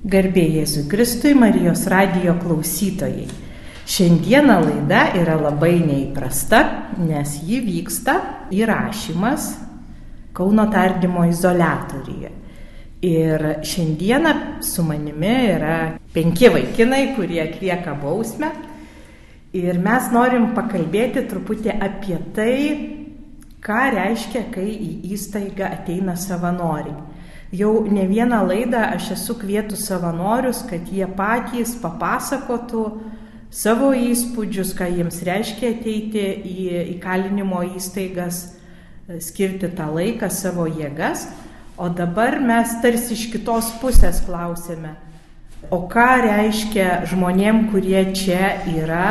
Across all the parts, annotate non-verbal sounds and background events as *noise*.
Garbė Jėzui Kristui, Marijos radijo klausytojai. Šiandieną laida yra labai neįprasta, nes ji vyksta įrašymas Kauno tardymo izolatoriuje. Ir šiandieną su manimi yra penki vaikinai, kurie atlieka bausmę. Ir mes norim pakalbėti truputį apie tai, ką reiškia, kai į įstaigą ateina savanoriai. Jau ne vieną laidą aš esu kvietus savanorius, kad jie patys papasakotų savo įspūdžius, ką jiems reiškia ateiti į įkalinimo įstaigas, skirti tą laiką, savo jėgas. O dabar mes tarsi iš kitos pusės klausėme, o ką reiškia žmonėm, kurie čia yra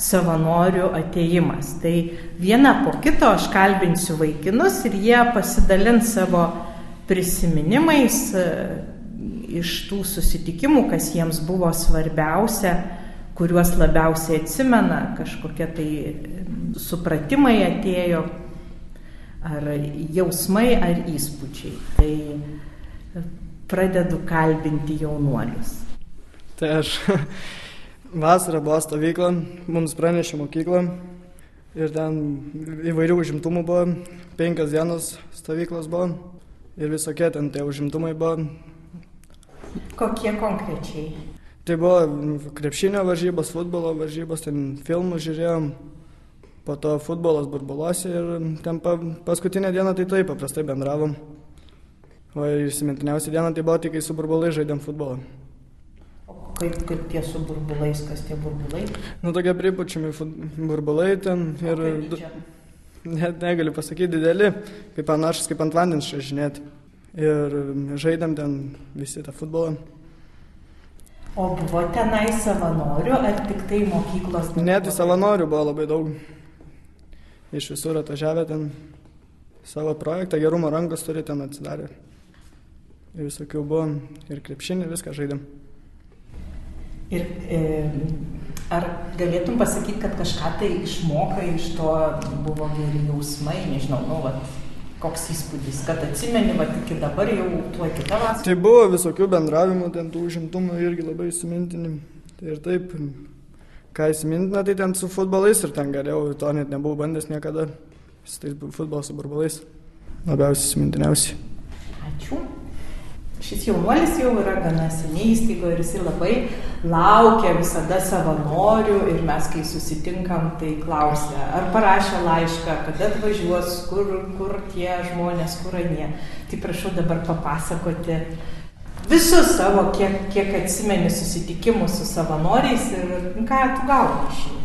savanorių ateimas. Tai vieną po kito aš kalbinsiu vaikinus ir jie pasidalins savo prisiminimais e, iš tų susitikimų, kas jiems buvo svarbiausia, kuriuos labiausiai atsimena, kažkokie tai supratimai atėjo, ar jausmai, ar įspūdžiai. Tai e, pradedu kalbinti jaunuolius. Tai aš *laughs* vasarą buvo stovykla, mums pranešė mokykla ir ten įvairių užimtumų buvo, penkias dienos stovyklos buvo ir visokie ten tie užimtumai buvo. Kokie konkrečiai? Tai buvo krepšinio varžybos, futbolo varžybos, ten filmų žiūrėjom, po to futbolas burbuluose ir ten pa, paskutinę dieną tai taip paprastai bendravom. O įsimintiniausia diena tai buvo tik, kai su burbulai žaidėm futbolą. Kaip, kaip tie su burbulais, kas tie burbulai? Nu, tokie pripučiami burbulai ten ir... O, net negaliu pasakyti, dideli, kaip panašus, kaip ant vandens šažinėti. Ir žaidėm ten visi tą futbolą. O buvo tenai savanorių ar tik tai mokyklos? Net savanorių buvo labai daug. Iš visur atvažiavę ten savo projektą, gerumo rankos turi ten atsidarę. Ir visokių buvo, ir krepšinį, viską žaidėm. Ir e, Ar galėtum pasakyti, kad kažką tai išmokai iš to, buvo geri jausmai, nežinau, nu, vat, koks įspūdis, kad atsimeni, va iki dabar jau tuo kitą vasarą. Tai buvo visokių bendravimų, ten tų užimtumų irgi labai įsimintini. Tai ir taip, ką įsimintina, tai ten su futbolais ir ten galėjau, to net nebuvau bandęs niekada. Tai futbolas su burbulais labiausiai įsimintiniausi. Ačiū. Šis jaunuolis jau yra gana seniai įstaigoje ir jis labai laukia visada savanorių ir mes, kai susitinkam, tai klausia, ar parašė laišką, kada atvažiuos, kur, kur tie žmonės, kur anie. Tai prašau dabar papasakoti visus savo, kiek, kiek atsimeni susitikimus su savanoriais ir ką tu gauni iš jų.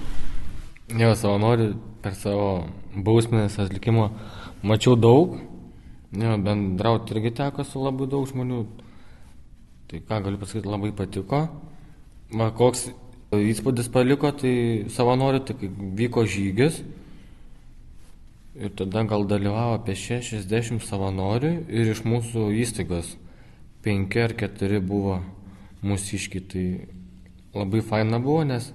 Jo, savanorių per savo bausmės atlikimą mačiau daug, Jo, bendrauti irgi teko su labai daug žmonių. Tai ką galiu pasakyti, labai patiko. Va, koks įspūdis paliko, tai savanorių, kai vyko žygis. Ir tada gal dalyvavo apie 60 savanorių ir iš mūsų įstaigos 5 ar 4 buvo mūsiški. Tai labai faina buvo, nes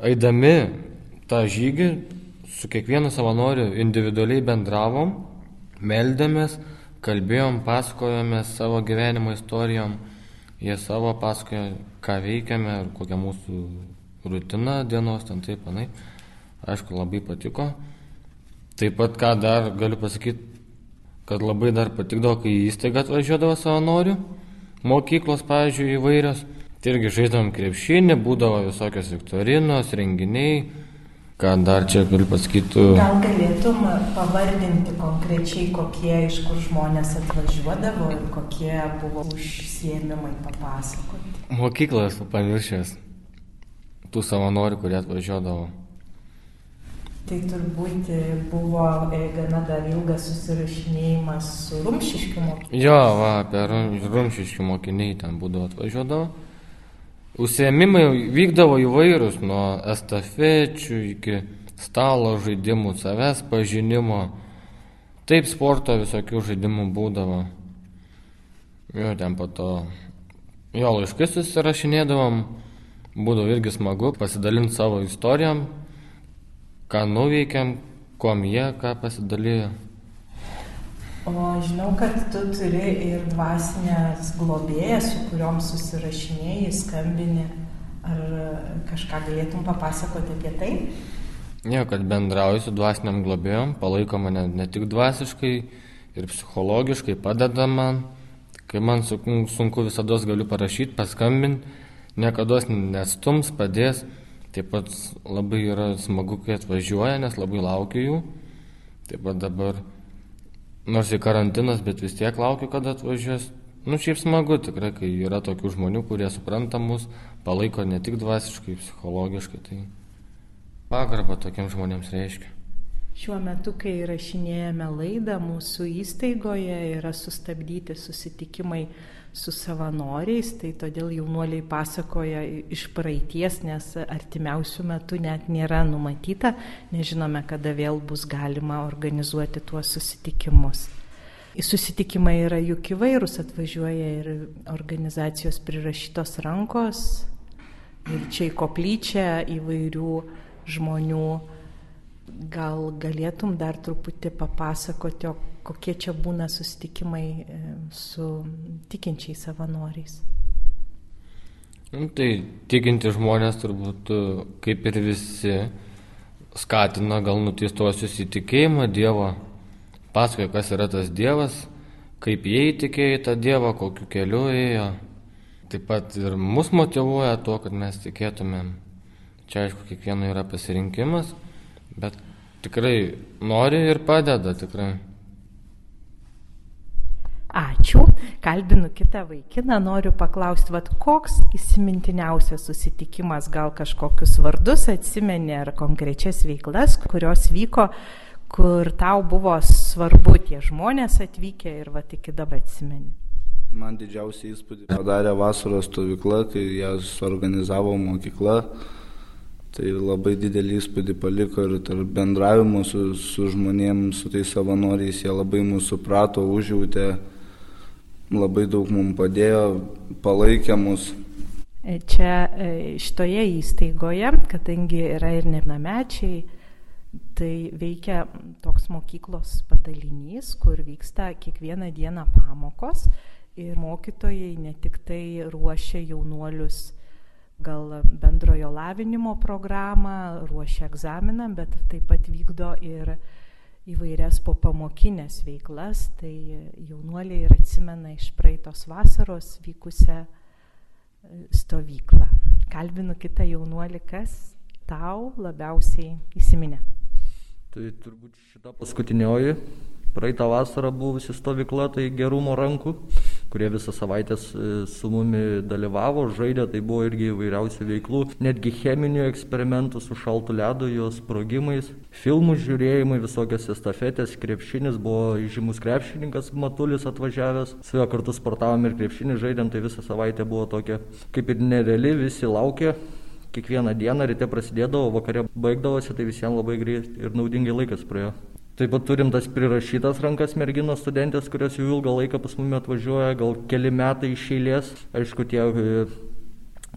eidami tą žygį su kiekvienu savanoriu individualiai bendravom meldėmės, kalbėjom, pasakojome savo gyvenimo istorijom, jie savo pasakojo, ką veikiame ir kokia mūsų rutina dienos, ten taip, panai. Aišku, labai patiko. Taip pat, ką dar galiu pasakyti, kad labai dar patikdavo, kai į įstaigą atvažiuodavo savanorių, mokyklos, pavyzdžiui, įvairios. Tai irgi žaidėm krepšinį, būdavo visokios viktorinos, renginiai, Ką dar čia galiu pasakyti? Gal galėtum pavardinti konkrečiai, kokie iš kur žmonės atvažiuodavo ir kokie buvo užsiemimai papasakoti? Mokyklas pamiršęs tų savanorių, kurie atvažiuodavo. Tai turbūt buvo e, gana dar ilgas susirašinėjimas su rumšiškiu mokiniu. Jo, va, apie rumšiškių mokiniai ten būdavo atvažiuodavo. Užsiemimai vykdavo įvairūs, nuo estafečių iki stalo žaidimų, savęs pažinimo. Taip sporto visokių žaidimų būdavo. Ir ten po to jo laiškai susirašinėdavom, būdavo irgi smagu pasidalinti savo istorijom, ką nuveikėm, kuom jie ką pasidalijo. O žinau, kad tu turi ir dvasinės globėjas, su kuriuom susirašinėjai, skambini. Ar kažką galėtum papasakoti apie tai? Ne, kad bendrauju su dvasiniam globėjom, palaiko mane ne tik dvasiškai ir psichologiškai, padeda man. Kai man sunku visada galiu parašyti, paskambinti, niekada nestums, padės. Taip pat labai yra smagu, kai atvažiuoja, nes labai laukiu jų. Taip pat dabar, nors į karantinas, bet vis tiek laukiu, kada atvažiuos. Nu, šiaip smagu tikrai, kai yra tokių žmonių, kurie supranta mus, palaiko ne tik dvasiškai, psichologiškai. Tai pagarbą tokiems žmonėms reiškia. Šiuo metu, kai įrašinėjame laidą, mūsų įstaigoje yra sustabdyti susitikimai su savanoriais, tai todėl jaunuoliai pasakoja iš praeities, nes artimiausių metų net nėra numatyta, nežinome, kada vėl bus galima organizuoti tuos susitikimus. Susitikimai yra juk įvairūs, atvažiuoja ir organizacijos prirašytos rankos, ir čia į koplyčią įvairių žmonių. Gal galėtum dar truputį papasakoti, o kokie čia būna susitikimai e, su tikinčiais savanoriais? Nu, tai tikinti žmonės turbūt, e, kaip ir visi, skatina gal nuteistuosius įtikėjimą Dievo, pasakoja, kas yra tas Dievas, kaip jie įtikėjo į tą Dievą, kokiu keliu ėjo. Taip pat ir mus motivuoja tuo, kad mes tikėtumėm Čia aišku, kiekvieno yra pasirinkimas, bet tikrai nori ir padeda tikrai. Ačiū. Kalbinu kitą vaikiną, noriu paklausti, vad koks įsimintiniausias susitikimas, gal kažkokius vardus atsimeni ar konkrečias veiklas, kurios vyko, kur tau buvo svarbu tie žmonės atvykę ir vad iki dabar atsimeni. Man didžiausią įspūdį padarė vasaros stovykla, kai ją suorganizavo mokykla. Tai labai didelį įspūdį paliko ir tarp bendravimo su, su žmonėmis, su tais savanoriais, jie labai mūsų suprato, užjautė, labai daug mums padėjo, palaikė mus. Čia e, šitoje įstaigoje, kadangi yra ir nenamečiai, tai veikia toks mokyklos padalinys, kur vyksta kiekvieną dieną pamokos ir mokytojai ne tik tai ruošia jaunuolius gal bendrojo lavinimo programą, ruošia egzaminam, bet taip pat vykdo ir įvairias popamokinės veiklas. Tai jaunuoliai ir atsimena iš praeitos vasaros vykusią e, stovyklą. Kalbinu kitą jaunuolį, kas tau labiausiai įsiminė. Tai turbūt šita paskutinioji praeitą vasarą buvusi stovykla, tai gerumo rankų, kurie visą savaitę su mumi dalyvavo, žaidė, tai buvo irgi įvairiausių veiklų, netgi cheminių eksperimentų su šaltu ledu, jos sprogimais, filmų žiūrėjimai, visokios estafetės, krepšinis, buvo žymus krepšininkas Matulis atvažiavęs, su juo kartu sportavom ir krepšinį žaidėm, tai visą savaitę buvo tokia kaip ir nereali, visi laukė. Kiekvieną dieną ryte prasidėdavo, vakare baigdavosi, tai visiems labai greit ir naudingai laikas praėjo. Taip pat turim tas prirašytas rankas merginos studentės, kurios jau ilgą laiką pas mumi atvažiuoja, gal keli metai iš eilės. Aišku, tie e,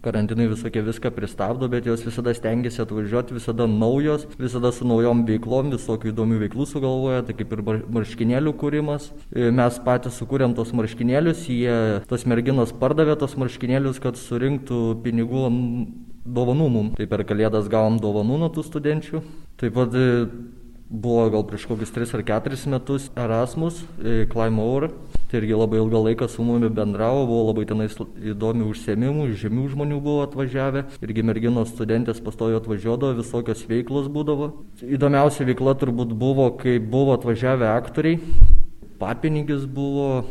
karantinai visokie viską pristabdo, bet jos visada stengiasi atvažiuoti, visada naujos, visada su naujom veiklom, visokių įdomių veiklų sugalvoja, tai kaip ir marškinėlių kūrimas. E, mes patys sukūrėm tos marškinėlius, jie, tos merginos pardavė tos marškinėlius, kad surinktų pinigų dovanų mum. Tai per kalėdas gavom dovanų nuo tų studenčių. Taip pat e, buvo gal prieš kokius 3 ar 4 metus Erasmus, Climaur. Tai irgi labai ilgą laiką su mumi bendravo, buvo labai tenais įdomių užsiemimų, žemių žmonių buvo atvažiavę. Irgi merginos studentės pastojo atvažiuodavo, visokios veiklos būdavo. Įdomiausia veikla turbūt buvo, kai buvo atvažiavę aktoriai. Papinigis buvo,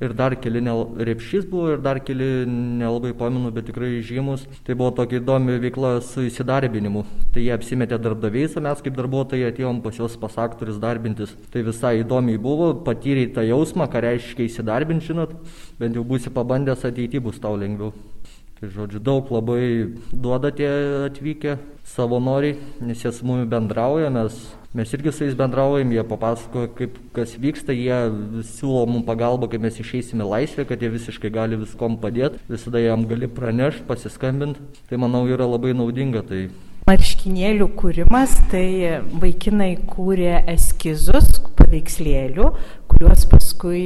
ir dar keli ne, repšys buvo ir dar keli nelabai pamenu, bet tikrai žymus. Tai buvo tokia įdomi veikla su įsidarbinimu. Tai jie apsimetė darbdaviais, o mes kaip darbuotojai atėjom pas juos pas aktorius darbintis. Tai visai įdomiai buvo, patyrė tą jausmą, ką reiškia įsidarbinti, žinot, bent jau būsi pabandęs ateity bus tau lengviau. Tai žodžiu, daug labai duoda tie atvykę savanoriai, nes jie su mumis bendrauja, mes Mes irgi su jais bendraujam, jie papasakoja, kaip kas vyksta, jie siūlo mums pagalbą, kai mes išeisime laisvę, kad jie visiškai gali viskom padėti, visada jam gali pranešti, pasiskambinti. Tai manau yra labai naudinga. Tai marškinėlių kūrimas, tai vaikinai kūrė eskizus paveikslėlių, kuriuos paskui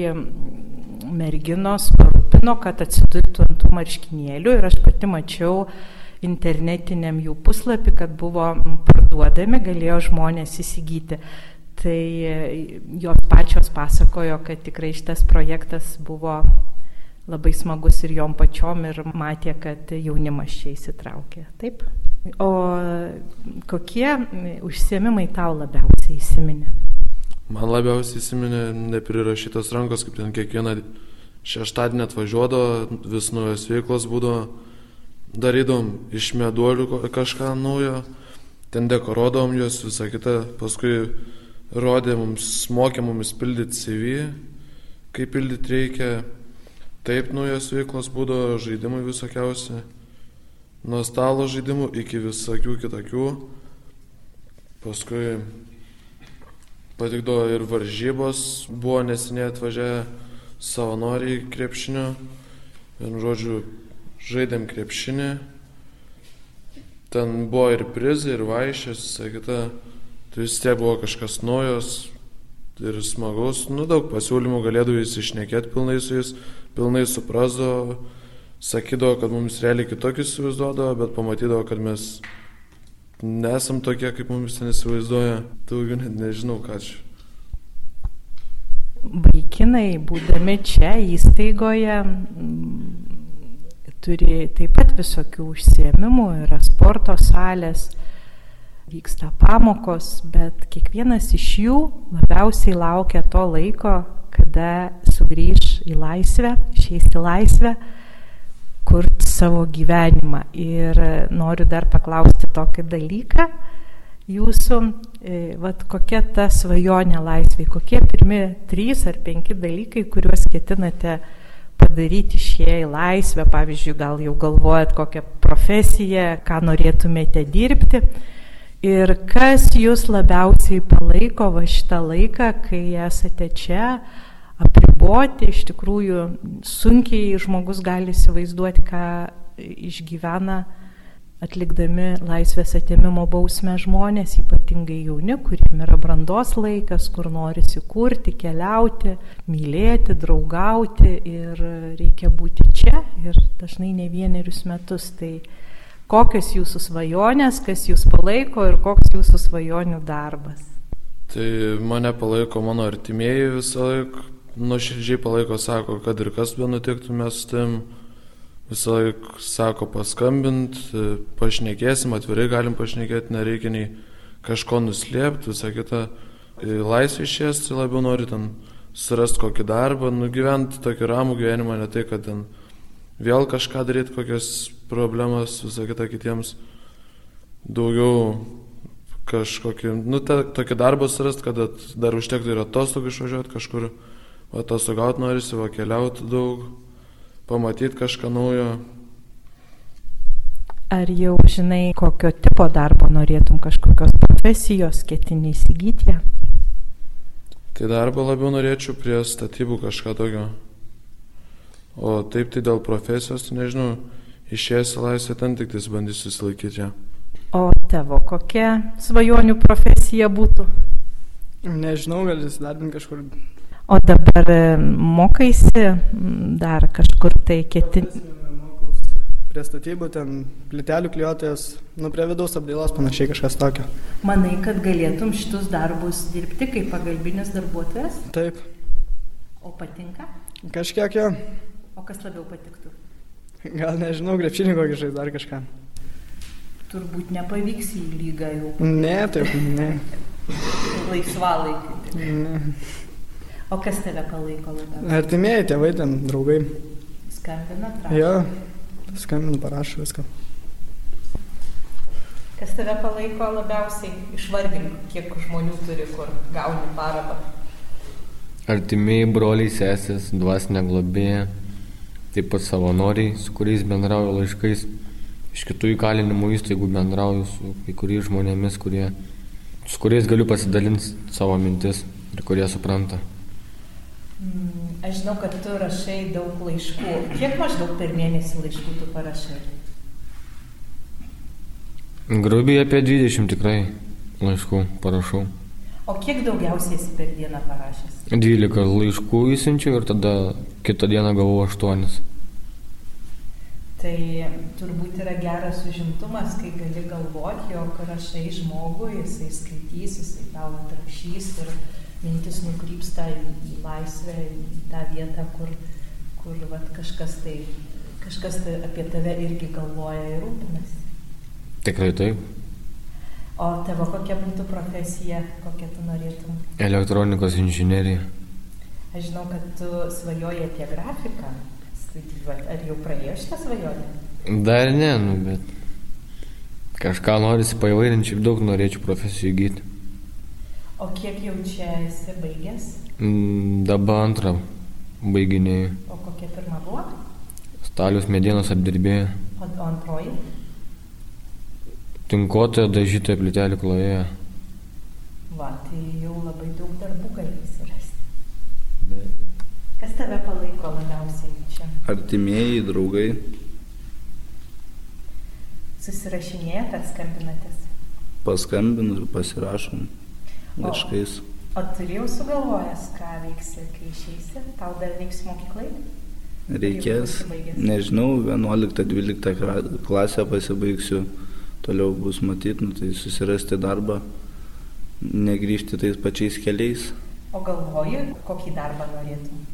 merginos parūpino, kad atsidurtų ant tų marškinėlių ir aš pati mačiau internetiniam jų puslapį, kad buvo parduodami, galėjo žmonės įsigyti. Tai e, jos pačios pasakojo, kad tikrai šitas projektas buvo labai smagus ir jom pačiom ir matė, kad jaunimas čia įsitraukė. Taip. O kokie užsiemimai tau labiausiai įsiminė? Man labiausiai įsiminė neprirašytos rankos, kaip ten kiekvieną šeštadienį atvažiuodavo, vis naujos veiklos būdavo, darydom iš meduolių kažką naujo, ten dekoruodavom juos, visą kitą, paskui rodė mums, mokė mums pildyti CV, kaip pildyti reikia, taip naujos veiklos būdavo, žaidimai visokiausi, nuo stalo žaidimų iki visokių kitokių, paskui patikdavo ir varžybos, buvo nesiniai atvažiavę savanoriai krepšinio, vienu žodžiu, žaidėm krepšinį, ten buvo ir prizai, ir vaišės, visą kitą, tai vis tiek buvo kažkas naujos ir smagaus, nu daug pasiūlymų galėdavo jis išnekėti pilnai su jais, pilnai suprasdavo, sakydavo, kad mums realiai kitokius įsivaizduodavo, bet pamatydavo, kad mes nesam tokie, kaip mums ten įsivaizduoja, daugiau net nežinau, ką čia. Vaikinai, būdami čia įstaigoje, turi taip pat visokių užsiemimų, yra sporto salės, vyksta pamokos, bet kiekvienas iš jų labiausiai laukia to laiko, kada sugrįž į laisvę, išeis į laisvę kurti savo gyvenimą. Ir noriu dar paklausti tokį dalyką. Jūsų, e, vat, kokia ta svajonė laisvai, kokie pirmi trys ar penki dalykai, kuriuos ketinate padaryti išėję į laisvę, pavyzdžiui, gal jau galvojat kokią profesiją, ką norėtumėte dirbti. Ir kas jūs labiausiai palaiko va šitą laiką, kai esate čia, apriboti, iš tikrųjų sunkiai žmogus gali įsivaizduoti, ką išgyvena atlikdami laisvės atėmimo bausmę žmonės, ypatingai jauni, kuriem yra brandos laikas, kur norisi kurti, keliauti, mylėti, draugauti ir reikia būti čia ir dažnai ne vienerius metus. Tai kokios jūsų svajonės, kas jūs palaiko ir koks jūsų svajonių darbas? Tai mane palaiko mano artimieji visą laiką, nuoširdžiai palaiko, sako, kad ir kas be nutiktų, mes tim visą laiką sako paskambint, pašnekėsim, atvirai galim pašnekėti, nereikia nei kažko nuslėpti, visą kitą. Laisvė išės, tai labiau nori ten surasti kokį darbą, nugyventi tokį ramų gyvenimą, ne tai, kad ten vėl kažką daryti, kokias problemas, visą kitą kitiems. Daugiau kažkokį, nu, ta, tokį darbą surasti, kad dar užtektų ir atostogų išvažiuoti kažkur atostogauti norisi, va keliauti daug, pamatyti kažką naujo. Ar jau žinai, kokio tipo darbo norėtum, kažkokios profesijos ketini įsigyti? Tai darbą labiau norėčiau prie statybų kažką tokio. O taip tai dėl profesijos, tai nežinau, išėjęs laisvę ten tik tais bandysiu įsilaikyti ją. O tavo kokia svajonių profesija būtų? Nežinau, gal įsidarbinti kažkur O dabar e, mokaisi dar kažkur tai ketinti. Prie statybų, ten plitelių kliuotojas, nu prie vidaus apdailos panašiai kažkas tokio. Manai, kad galėtum šitus darbus dirbti kaip pagalbinis darbuotojas? Taip. O patinka? Kažkiek jo. O kas labiau patiktų? Gal nežinau, grepšinį kokį žais dar kažką. Turbūt nepavyks į lygą jau. Ne, taip, ne. Laisvalaikį. ne. O kas tave palaiko labiausiai? Artimieji, tėvai, ten draugai. Skambina, prašo. Jo, skambinu, parašo viską. Kas tave palaiko labiausiai? Išvardink, kiek žmonių turi, kur gauni paramą. Artimieji broliai, sesės, dvasinė globėja, taip pat savanoriai, su kuriais bendrauju laiškais, iš kitų įkalinimo įstaigų bendrauju su kai kuriais žmonėmis, kurie, su kuriais galiu pasidalinti savo mintis ir kurie supranta. Mm, aš žinau, kad tu rašai daug laiškų. Kiek maždaug per mėnesį laiškų tu parašai? Grubiai apie 20 tikrai laiškų parašau. O kiek daugiausiai esi per dieną parašęs? 12 laiškų įsinčiau ir tada kitą dieną gavau 8. Tai turbūt yra geras užimtumas, kai gali galvoti, jog rašai žmogui, jisai skaitys, jisai tau atrašys ir mintis nukrypsta į, į laisvę, į tą vietą, kur, kur vat, kažkas, tai, kažkas tai apie tave irgi galvoja ir rūpinasi. Tikrai taip. O tavo kokia būtų profesija, kokią tu norėtum? Elektronikos inžinierija. Aš žinau, kad tu svajoji apie grafiką studijuoti. Ar jau praėjo šitą svajonę? Dar ne, nu, bet kažką norisi paivairinti, šiaip daug norėčiau profesijų įgyti. O kiek jau čia esi baigęs? Mm, Dabar antrą baiginėjau. O kokia pirma buvo? Stalius medienos apdirbėja. O, antroji? Tinkotojo dažytojo plytelį klojoje. Va, tai jau labai daug darbų galėsi rasti. Kas tave palaiko labiausiai čia? Artimieji, draugai, Susirašinėjate ar skambinatės? paskambinu ir pasirašom laiškais. O turėjau sugalvojęs, ką veiksi, kai išeisi? Tau dar veiks mokyklai? Reikės, Jau nežinau, 11-12 klasę pasibaigsiu, toliau bus matyti, nu, tai susirasti darbą, negryžti tais pačiais keliais. O galvoji, kokį darbą norėtum?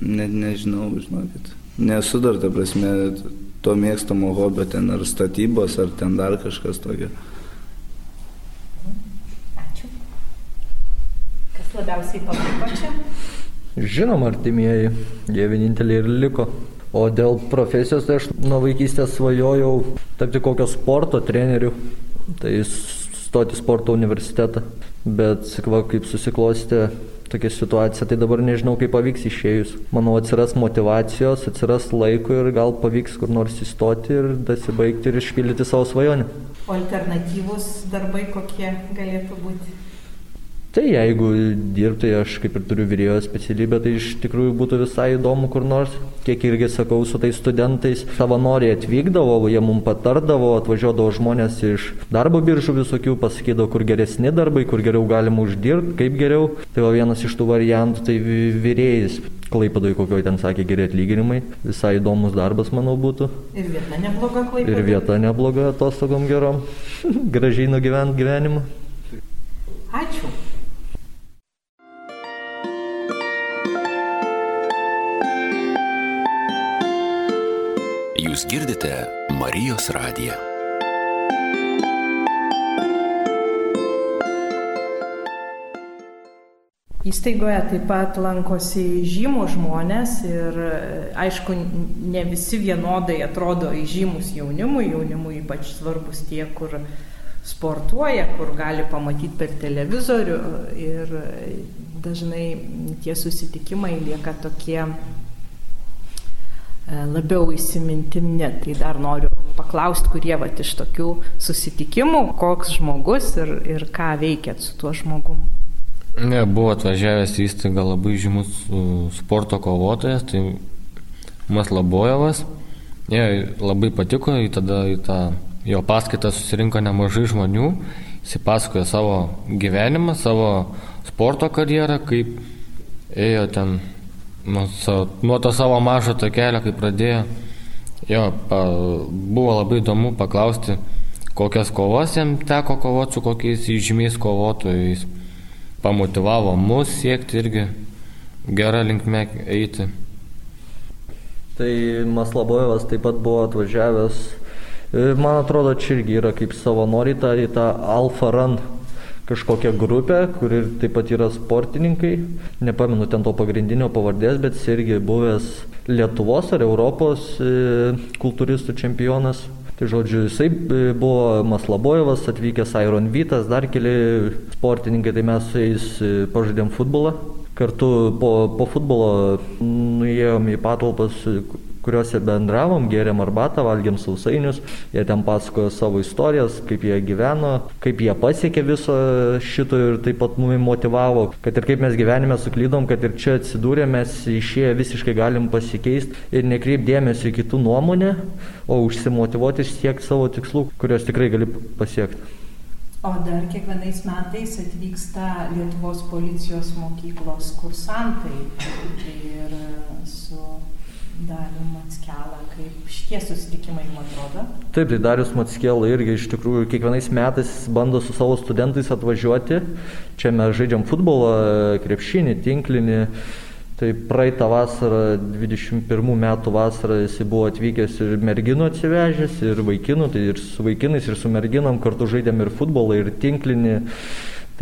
Net nežinau, žinokit. Nesu dar, ta prasme, to mėgstamo hobio ten ar statybos, ar ten dar kažkas tokio. Ačiū. Kas labiausiai palaiko čia? Žinoma, artimieji, jie vieninteliai ir liko. O dėl profesijos, tai aš nuo vaikystės svajojau tapti kokio sporto treneriu, tai stoti sporto universitetą. Bet, va, kaip susiklostė tokia situacija, tai dabar nežinau, kaip pavyks išėjus. Manau, atsiras motivacijos, atsiras laiko ir gal pavyks kur nors įstoti ir dasibaigti ir išpildyti savo svajonę. O alternatyvus darbai kokie galėtų būti? Tai jeigu dirbti, aš kaip ir turiu vyrėjo specialybę, tai iš tikrųjų būtų visai įdomu kur nors. Kiek irgi sakau su tais studentais, savanoriai atvykdavo, jie mums patardavo, atvažiuodavo žmonės iš darbo biržų visokių, pasakydavo, kur geresni darbai, kur geriau galima uždirbti, kaip geriau. Tai va vienas iš tų variantų, tai vy- vyrėjas. Klaipadoj kokio ten sakė geri atlyginimai, visai įdomus darbas, manau, būtų. Ir vieta nebloga klaipėda. Ir vieta nebloga atostogom gerom, *laughs* gražiai nugyvent gyvenimą. Ačiū. Jūs girdite Marijos radiją. Įstaigoje taip pat lankosi žymus žmonės ir aišku, ne visi vienodai atrodo įžymus jaunimui, jaunimui ypač svarbus tie, kur sportuoja, kur gali pamatyti per televizorių ir dažnai tie susitikimai lieka tokie labiau įsimintini. Tai dar noriu paklausti, kurie vat iš tokių susitikimų, koks žmogus ir, ir ką veikėt su tuo žmogum. Ne, buvo atvažiavęs į įstaigą labai žymus sporto kovotojas, tai Maslabojevas. Jie labai patiko, į tada į tą jo paskaitą susirinko nemažai žmonių, jis pasakojo savo gyvenimą, savo sporto karjerą, kaip ėjo ten nuo, sa- nuo to savo mažo takelio, kai pradėjo. Jo, pa, buvo labai įdomu paklausti, kokias kovas jam teko kovoti su kokiais žymiais kovotojais pamotivavo mus siekti irgi gerą linkmę eiti. Tai Maslabojevas taip pat buvo atvažiavęs, e, man atrodo, čia irgi yra kaip savanoriai tą, tą Alfa Run kažkokią grupę, kuri taip pat yra sportininkai. Nepamenu ten to pagrindinio pavardės, bet jis irgi buvęs Lietuvos ar Europos e, kultūristų čempionas. Tai žodžiu, jisai e, buvo Maslabojevas, atvykęs Iron Vytas, dar keli sportininkai, tai mes su jais e, pažaidėm futbolą. Kartu po, po futbolo nuėjom į patalpas, kuriuose bendravom, gėrėm arbatą, valgėm sausainius, jie ten pasakojo savo istorijas, kaip jie gyveno, kaip jie pasiekė viso šito ir taip pat mumi motivavo, kad ir kaip mes gyvenime suklydom, kad ir čia atsidūrė, mes išėję visiškai galim pasikeisti ir nekreipdėmėsi į kitų nuomonę, o užsimotivuoti ir siekti savo tikslų, kuriuos tikrai gali pasiekti. O dar kiekvienais metais atvyksta Lietuvos policijos mokyklos kursantai ir su Daliu Matskelą, kaip šitie susitikimai jums atrodo? Taip, tai Darius Matskela irgi iš tikrųjų kiekvienais metais bando su savo studentais atvažiuoti. Čia mes žaidžiam futbolą, krepšinį, tinklinį. Tai praeitą vasarą, 21 metų vasarą jis buvo atvykęs ir merginų atsivežęs, ir vaikinų, tai ir su vaikinais, ir su merginom kartu žaidėm ir futbolą, ir tinklinį.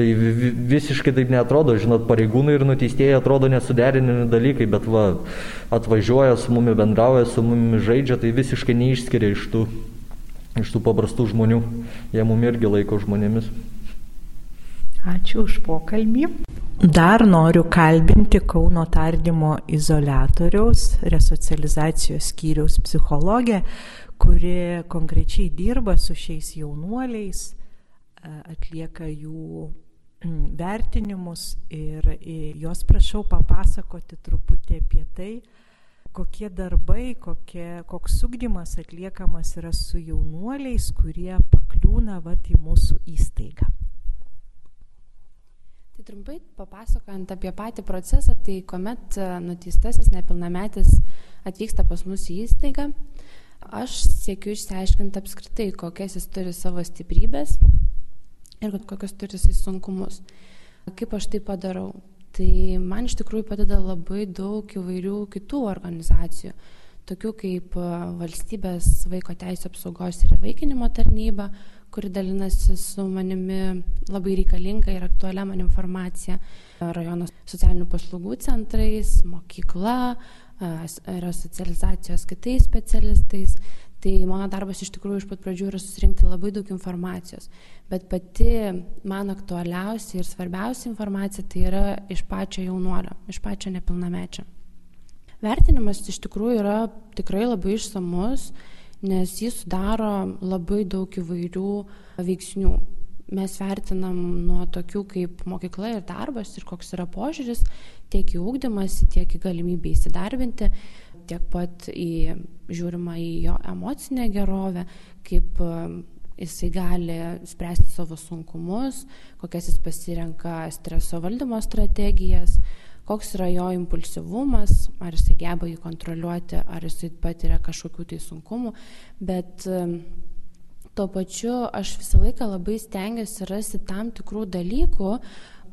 Tai visiškai taip netrodo, žinot, pareigūnai ir nuteistieji atrodo nesuderinami dalykai, bet va, atvažiuoja su mumi bendrauja, su mumi žaidžia, tai visiškai neišskiria iš tų, iš tų paprastų žmonių. Jie mumi irgi laiko žmonėmis. Ačiū už pokalbį. Dar noriu kalbinti Kauno tardymo izolatoriaus resocializacijos skyriaus psichologę, kuri konkrečiai dirba su šiais jaunuoliais, atlieka jų vertinimus ir jos prašau papasakoti truputį apie tai, kokie darbai, kokie, koks sugdymas atliekamas yra su jaunuoliais, kurie pakliūna vat į mūsų įstaigą. Tai trumpai papasakojant apie patį procesą, tai kuomet e, nuteistasis nepilnametis atvyksta pas mus į įstaigą, aš siekiu išsiaiškinti apskritai, kokias jis turi savo stiprybės ir kokius turi jisai sunkumus. Kaip aš tai padarau? Tai man iš tikrųjų padeda labai daug įvairių kitų organizacijų, tokių kaip e, valstybės vaiko teisų apsaugos ir įvaikinimo tarnyba, kuri dalinasi su manimi labai reikalinga ir aktualią man informaciją. Rajono socialinių paslaugų centrais, mokykla, resocializacijos kitais specialistais. Tai mano darbas iš tikrųjų iš pat pradžių yra susirinkti labai daug informacijos. Bet pati man aktualiausia ir svarbiausia informacija tai yra iš pačio jaunuolio, iš pačio nepilnamečio. Vertinimas iš tikrųjų yra tikrai labai išsamus nes jis sudaro labai daug įvairių veiksnių. Mes vertinam nuo tokių kaip mokykla ir darbas ir koks yra požiūris tiek į ūkdymąsi, tiek į galimybę įsidarbinti, tiek pat į, žiūrima į jo emocinę gerovę, kaip jisai gali spręsti savo sunkumus, kokias jis pasirenka streso valdymo strategijas, koks yra jo impulsyvumas, ar jisai geba jį kontroliuoti, ar jisai patiria kažkokių tai sunkumų, bet tuo pačiu aš visą laiką labai stengiuosi rasti tam tikrų dalykų,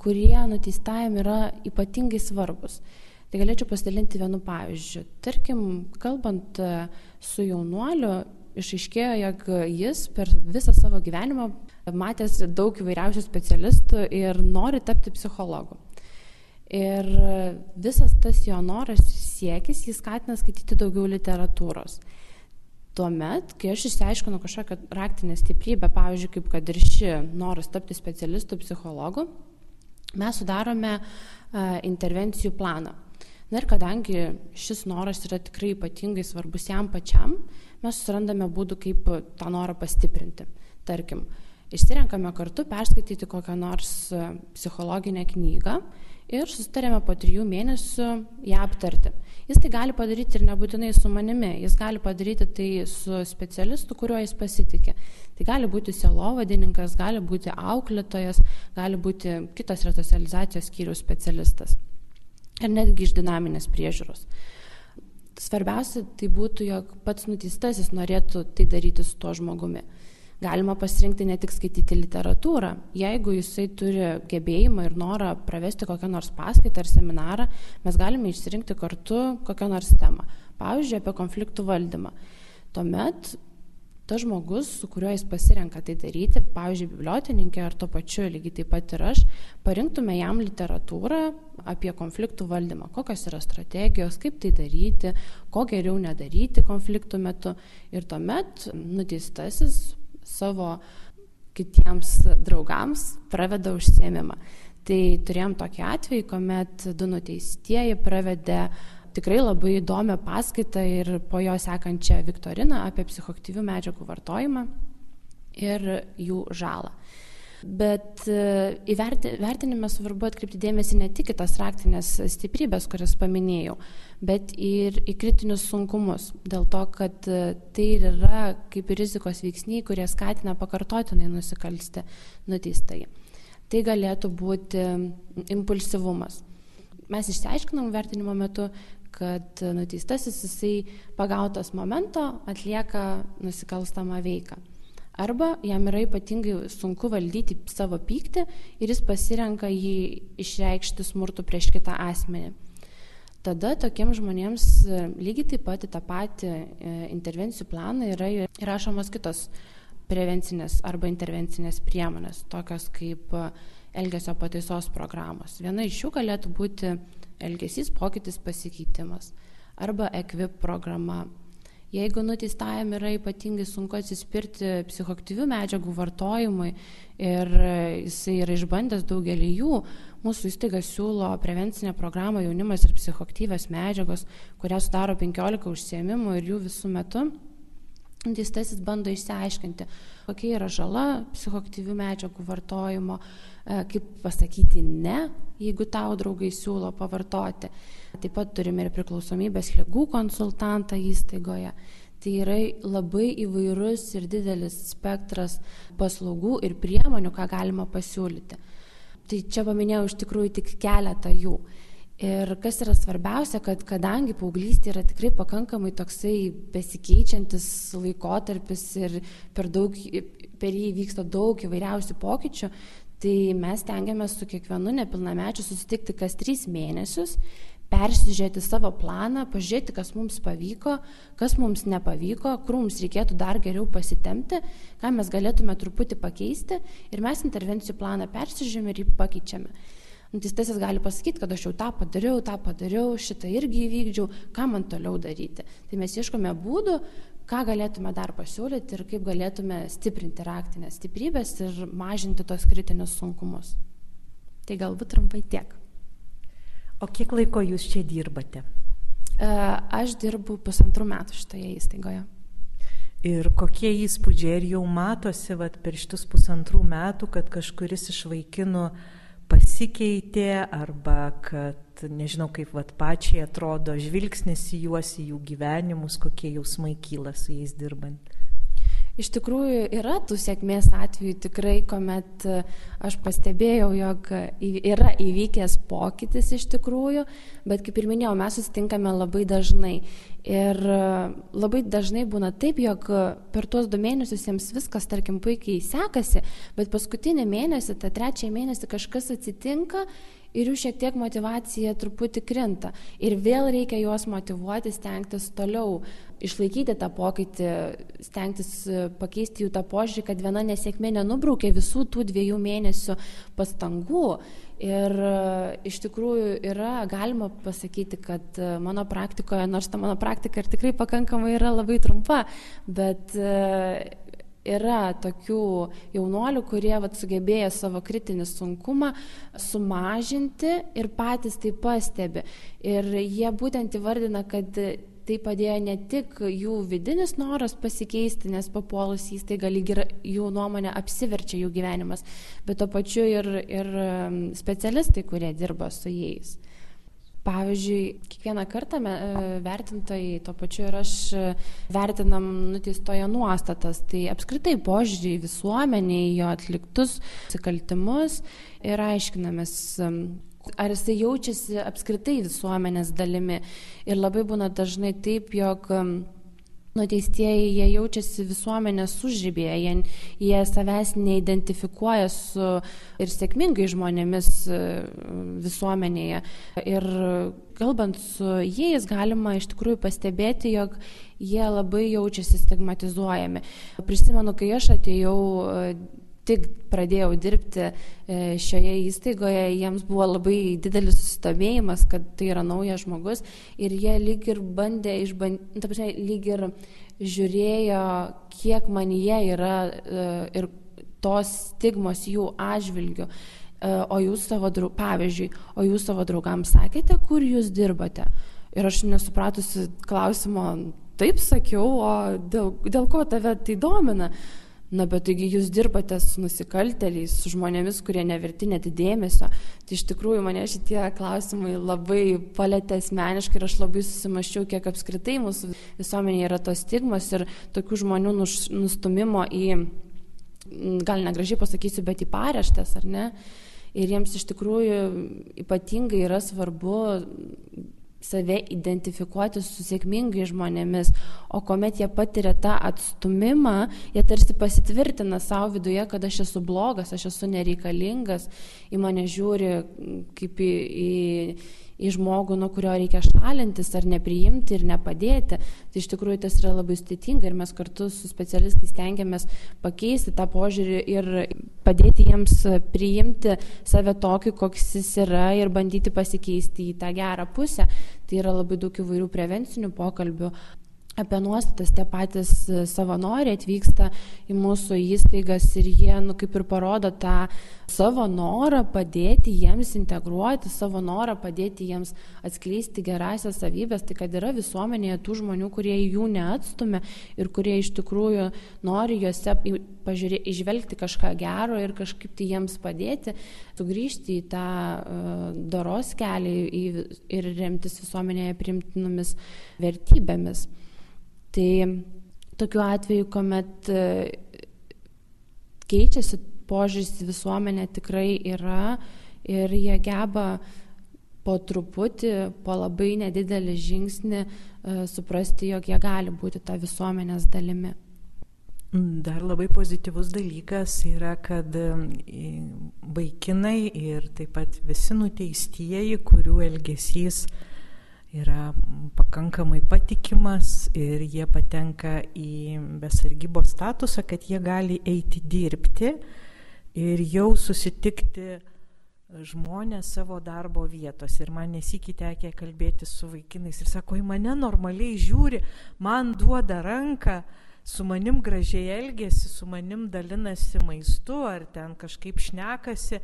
kurie nuteistajam yra ypatingai svarbus. Tai galėčiau pasidalinti vienu pavyzdžiu. Tarkim, kalbant e, su jaunuoliu, išaiškėjo, jog jis per visą savo gyvenimą matęs daug įvairiausių specialistų ir nori tapti psichologu. Ir visas tas jo noras siekis jį skatina skaityti daugiau literatūros. Tuomet, kai aš išsiaiškinu kažkokią raktinę stiprybę, pavyzdžiui, kaip kad ir ši noras tapti specialistų psichologu, mes sudarome uh, intervencijų planą. Na ir kadangi šis noras yra tikrai ypatingai svarbus jam pačiam, mes surandame būdų, kaip tą norą pastiprinti. Tarkim, išsirenkame kartu perskaityti kokią nors psichologinę knygą ir susitarėme po trijų mėnesių ją aptarti. Jis tai gali padaryti ir nebūtinai su manimi, jis gali padaryti tai su specialistu, kuriuo jis pasitikė. Tai gali būti selovadininkas, gali būti auklėtojas, gali būti kitas resocializacijos skyriaus specialistas. Ir netgi iš dinaminės priežiūros. Svarbiausia tai būtų, jog pats nuteistasis norėtų tai daryti su tuo žmogumi. Galima pasirinkti ne tik skaityti literatūrą. Jeigu jisai turi gebėjimą ir norą pravesti kokią nors paskaitą ar seminarą, mes galime išsirinkti kartu kokią nors temą. Pavyzdžiui, apie konfliktų valdymą. Tuomet tas žmogus, su kuriuo jis pasirenka tai daryti, pavyzdžiui, bibliotininkė ar to pačiu, lygiai taip pat ir aš, parinktume jam literatūrą apie konfliktų valdymą, kokios yra strategijos, kaip tai daryti, ko geriau nedaryti konfliktų metu. Ir tuomet nuteistasis savo kitiems draugams praveda užsiemimą. Tai turėjom tokį atvejį, kuomet du nuteistieji pravedė tikrai labai įdomią paskaitą ir po jo sekančią Viktoriną apie psichoktyvių medžiagų vartojimą ir jų žalą. Bet e, įvertinime svarbu atkreipti dėmesį ne tik į tas raktinės stiprybės, kurias paminėjau, bet ir į kritinius sunkumus. Dėl to, kad e, tai yra kaip rizikos veiksniai, kurie skatina pakartotinai nusikalsti nuteistai. Tai galėtų būti impulsyvumas. Mes išsiaiškinom vertinimo metu, kad nuteistasis jisai pagautas momento atlieka nusikalstamą veiką arba jam yra ypatingai sunku valdyti savo pyktį ir jis pasirenka jį išreikšti smurtu prieš kitą asmenį. Tada tokiems žmonėms e, lygiai taip pat į tą patį e, intervencijų planą yra įrašomos kitos prevencinės arba intervencinės priemonės, tokios kaip e, elgesio pataisos programos. Viena iš jų galėtų būti elgesys pokytis pasikeitimas arba EQUIP programa Jeigu nuteistajam yra ypatingai sunku atsispirti psichoktyvių medžiagų vartojimui ir jisai yra išbandęs daugelį jų, mūsų įstaiga siūlo prevencinę programą jaunimas ir psichoktyvios medžiagos, kurią sudaro 15 užsiemimų ir jų visų metu. Teistasis bando išsiaiškinti, kokia yra žala psichoktyvių medžiagų vartojimo, kaip pasakyti ne, jeigu tau draugai siūlo pavartoti Taip pat turime ir priklausomybės lygų konsultantą įstaigoje. Tai yra labai įvairus ir didelis spektras paslaugų ir priemonių, ką galima pasiūlyti. Tai čia paminėjau iš tikrųjų tik keletą jų. Ir kas yra svarbiausia, kad kadangi paauglystė yra tikrai pakankamai toksai besikeičiantis laikotarpis ir per, daug, per jį vyksta daug įvairiausių pokyčių, tai mes tengiamės su kiekvienu nepilnamečiu susitikti kas trys mėnesius persižiūrėti savo planą, pažiūrėti, kas mums pavyko, kas mums nepavyko, kur mums reikėtų dar geriau pasitemti, ką mes galėtume truputį pakeisti ir mes intervencijų planą persižiūrime ir jį pakeičiame. Nuteistasis gali pasakyti, kad aš jau tą padariau, tą padariau, šitą irgi įvykdžiau, ką man toliau daryti. Tai mes ieškome būdų, ką galėtume dar pasiūlyti ir kaip galėtume stiprinti raktinės stiprybės ir mažinti tos kritinius sunkumus. Tai galbūt trumpai tiek. O kiek laiko jūs čia dirbate? E, aš dirbu pusantrų metų šitoje įstaigoje. Ir kokie įspūdžiai, ir jau matosi vat, per šitus pusantrų metų, kad kažkuris iš vaikinų pasikeitė, arba kad nežinau, kaip vat, pačiai atrodo žvilgsnis į juos, į jų gyvenimus, kokie jausmai kyla su jais dirbant. Iš tikrųjų yra tų sėkmės atvejų tikrai, kuomet e, aš pastebėjau, jog yra įvykęs pokytis iš tikrųjų, bet kaip ir minėjau, mes susitinkame labai dažnai. Ir e, labai dažnai būna taip, jog per tuos du mėnesius jiems viskas, tarkim, puikiai sekasi, bet paskutinį mėnesį, tą trečią mėnesį kažkas atsitinka ir jų šiek tiek motivacija truputį krinta. Ir vėl reikia juos motivuoti, stengtis toliau išlaikyti tą pokytį, stengtis e, pakeisti jų tą požiūrį, kad viena nesėkmė nenubraukė visų tų dviejų mėnesių pastangų. Ir e, iš tikrųjų yra galima pasakyti, kad e, mano praktikoje, nors ta mano praktika ir tikrai pakankamai yra labai trumpa, bet yra tokių jaunuolių, kurie vat, sugebėjo savo kritinį sunkumą sumažinti ir patys tai pastebi. Ir jie būtent įvardina, kad tai padėjo ne tik jų vidinis noras pasikeisti, nes papuolus įstaigą lyg ir jų nuomonė apsiverčia jų gyvenimas, bet to pačiu ir, ir specialistai, kurie dirba su jais. Pavyzdžiui, kiekvieną kartą e, vertintojai, to pačiu ir aš e, vertinam nuteistojo nuostatas, tai apskritai požiūrį į visuomenį, jo atliktus nusikaltimus ir aiškinamės, ar jisai jaučiasi apskritai visuomenės dalimi. Ir labai būna dažnai taip, jog nuteistieji jie jaučiasi visuomenės užrybėje, jie, jie savęs neidentifikuoja su ir sėkmingai žmonėmis uh, visuomenėje. Ir kalbant su jais galima iš tikrųjų pastebėti, jog jie labai jaučiasi stigmatizuojami. Prisimenu, kai aš atėjau uh, tik pradėjau dirbti e, šioje įstaigoje, jiems buvo labai didelis susidomėjimas, kad tai yra naujas žmogus ir jie lyg ir bandė išbandyti, ta prasme, lyg ir žiūrėjo, kiek man jie yra e, ir tos stigmos jų atžvilgių. E, o jūs savo, pavyzdžiui, o jūs savo draugams sakėte, kur jūs dirbate? Ir aš nesupratusi klausimo, taip sakiau, o dėl, dėl ko tave tai domina? Na, bet taigi jūs dirbate su nusikalteliais, su žmonėmis, kurie neverti net dėmesio. Tai iš tikrųjų mane šitie klausimai labai palėtė asmeniškai ir aš labai susimaščiau, kiek apskritai mūsų visuomenėje yra tos stigmos ir tokių žmonių nustumimo į, gal negražiai pasakysiu, bet į pareštės, ar ne? Ir jiems iš tikrųjų ypatingai yra svarbu save identifikuoti su sėkmingais žmonėmis, o kuomet jie patiria tą atstumimą, jie tarsi pasitvirtina savo viduje, kad aš esu blogas, aš esu nereikalingas, į mane žiūri kaip į, į į žmogų, nuo kurio reikia šalintis ar nepriimti ir nepadėti. Tai iš tikrųjų tas yra labai sudėtinga ir mes kartu su specialistais tengiamės pakeisti tą požiūrį ir padėti jiems priimti save tokį, koks jis yra ir bandyti pasikeisti į tą gerą pusę. Tai yra labai daug įvairių prevencinių pokalbių apie nuostatas tie patys e, savanoriai atvyksta į mūsų įstaigas ir jie, nu, kaip ir parodo tą savo norą padėti jiems integruoti, savo norą padėti jiems atskleisti gerasias savybės, tai kad yra visuomenėje tų žmonių, kurie jų neatstumia ir kurie iš tikrųjų nori juose pažiūrė, išvelgti kažką gero ir kažkaip tai jiems padėti, sugrįžti į tą uh, doros kelią į, ir remtis visuomenėje primtinomis vertybėmis. Tai tokiu atveju, kuomet e, keičiasi požiūris į visuomenę tikrai yra ir jie geba po truputį, po labai nedidelį žingsnį e, suprasti, jog jie gali būti tą visuomenės dalimi. Dar labai pozityvus dalykas yra, kad e, vaikinai ir taip pat visi nuteistieji, kurių elgesys yra pakankamai patikimas ir jie patenka į besargybos statusą, kad jie gali eiti dirbti ir jau susitikti žmonės savo darbo vietos. Ir man nesikitė kalbėti su vaikinais ir sako, į mane normaliai žiūri, man duoda ranką, su manim gražiai elgesi, su manim dalinasi maistu ar ten kažkaip šnekasi,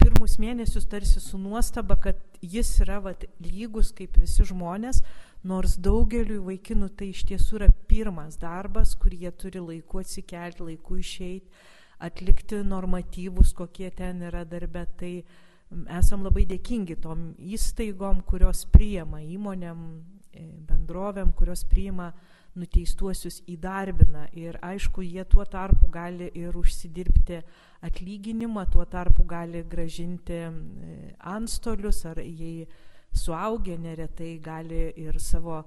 pirmus mėnesius tarsi su nuostaba, kad jis yra vat, lygus kaip visi žmonės, nors daugeliu vaikinų tai iš tiesų yra pirmas darbas, kur jie turi laiku atsikelti, laiku išeiti, atlikti normatyvus, kokie ten yra darbe. Tai esam labai dėkingi tom įstaigom, kurios priima įmonėm, e, bendrovėm, kurios priima nuteistuosius įdarbina ir aišku, jie tuo tarpu gali ir užsidirbti atlyginimą, tuo tarpu gali gražinti e, antstolius ar jei suaugę neretai gali ir savo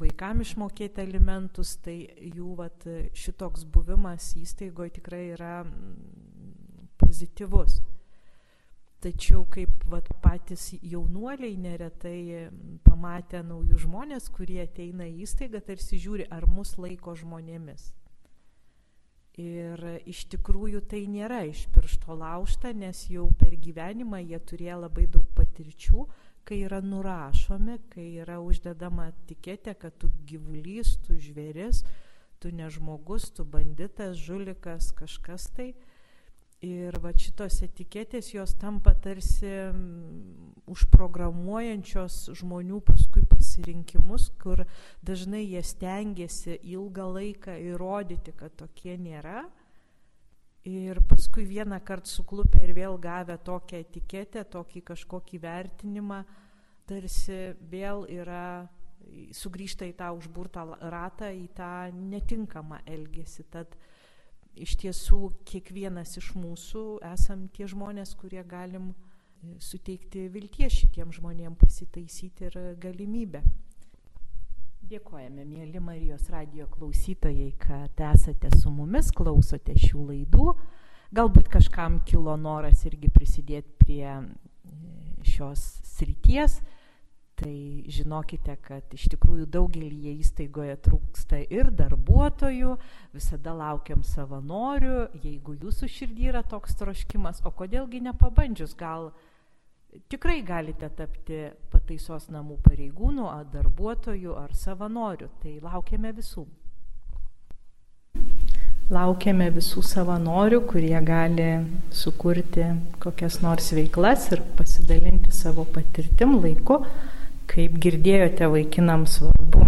vaikam išmokėti alimentus, tai jų vat, šitoks buvimas įstaigoje tikrai yra pozityvus. Tačiau kaip vat, patys jaunuoliai neretai pamatę naujus žmonės, kurie ateina į įstaigą, tarsi žiūri, ar mus laiko žmonėmis. Ir iš tikrųjų tai nėra iš piršto laužta, nes jau per gyvenimą jie turėjo labai daug patirčių, kai yra nurašomi, kai yra uždedama etiketė, kad tu gyvulys, tu žvėris, tu nežmogus, tu banditas, žulikas, kažkas tai. Ir va šitos etiketės jos tampa tarsi užprogramuojančios žmonių paskui pasirinkimus, kur dažnai jie stengiasi ilgą laiką įrodyti, kad tokie nėra. Ir paskui vieną kartą suklupę ir vėl gavę tokią etiketę, tokį kažkokį vertinimą, tarsi vėl yra sugrįžta į tą užburtą ratą, į tą netinkamą elgesį. Tad iš tiesų kiekvienas iš mūsų esam tie žmonės, kurie galim e, suteikti vilties šitiem žmonėm pasitaisyti ir galimybę. Dėkojame, mėly Marijos radio klausytojai, kad esate su mumis, klausote šių laidų. Galbūt kažkam kilo noras irgi prisidėti prie e, šios srities tai žinokite, kad iš tikrųjų daugelį įstaigoje trūksta ir darbuotojų, visada laukiam savanorių, jeigu jūsų širdį yra toks troškimas, o kodėlgi nepabandžius, gal tikrai galite tapti pataisos namų pareigūnų, ar darbuotojų, ar savanorių, tai laukiame visų. Laukiame visų savanorių, kurie gali sukurti kokias nors veiklas ir pasidalinti savo patirtim laiku. Kaip girdėjote, vaikinams svarbu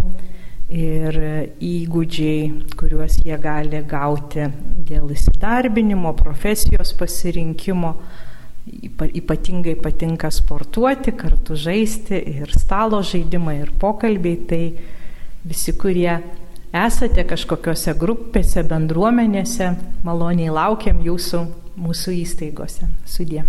ir įgūdžiai, kuriuos jie gali gauti dėl įsidarbinimo, profesijos pasirinkimo. Ypatingai patinka sportuoti, kartu žaisti ir stalo žaidimai, ir pokalbiai. Tai visi, kurie esate kažkokiose grupėse, bendruomenėse, maloniai laukiam jūsų mūsų įstaigose. Sudė.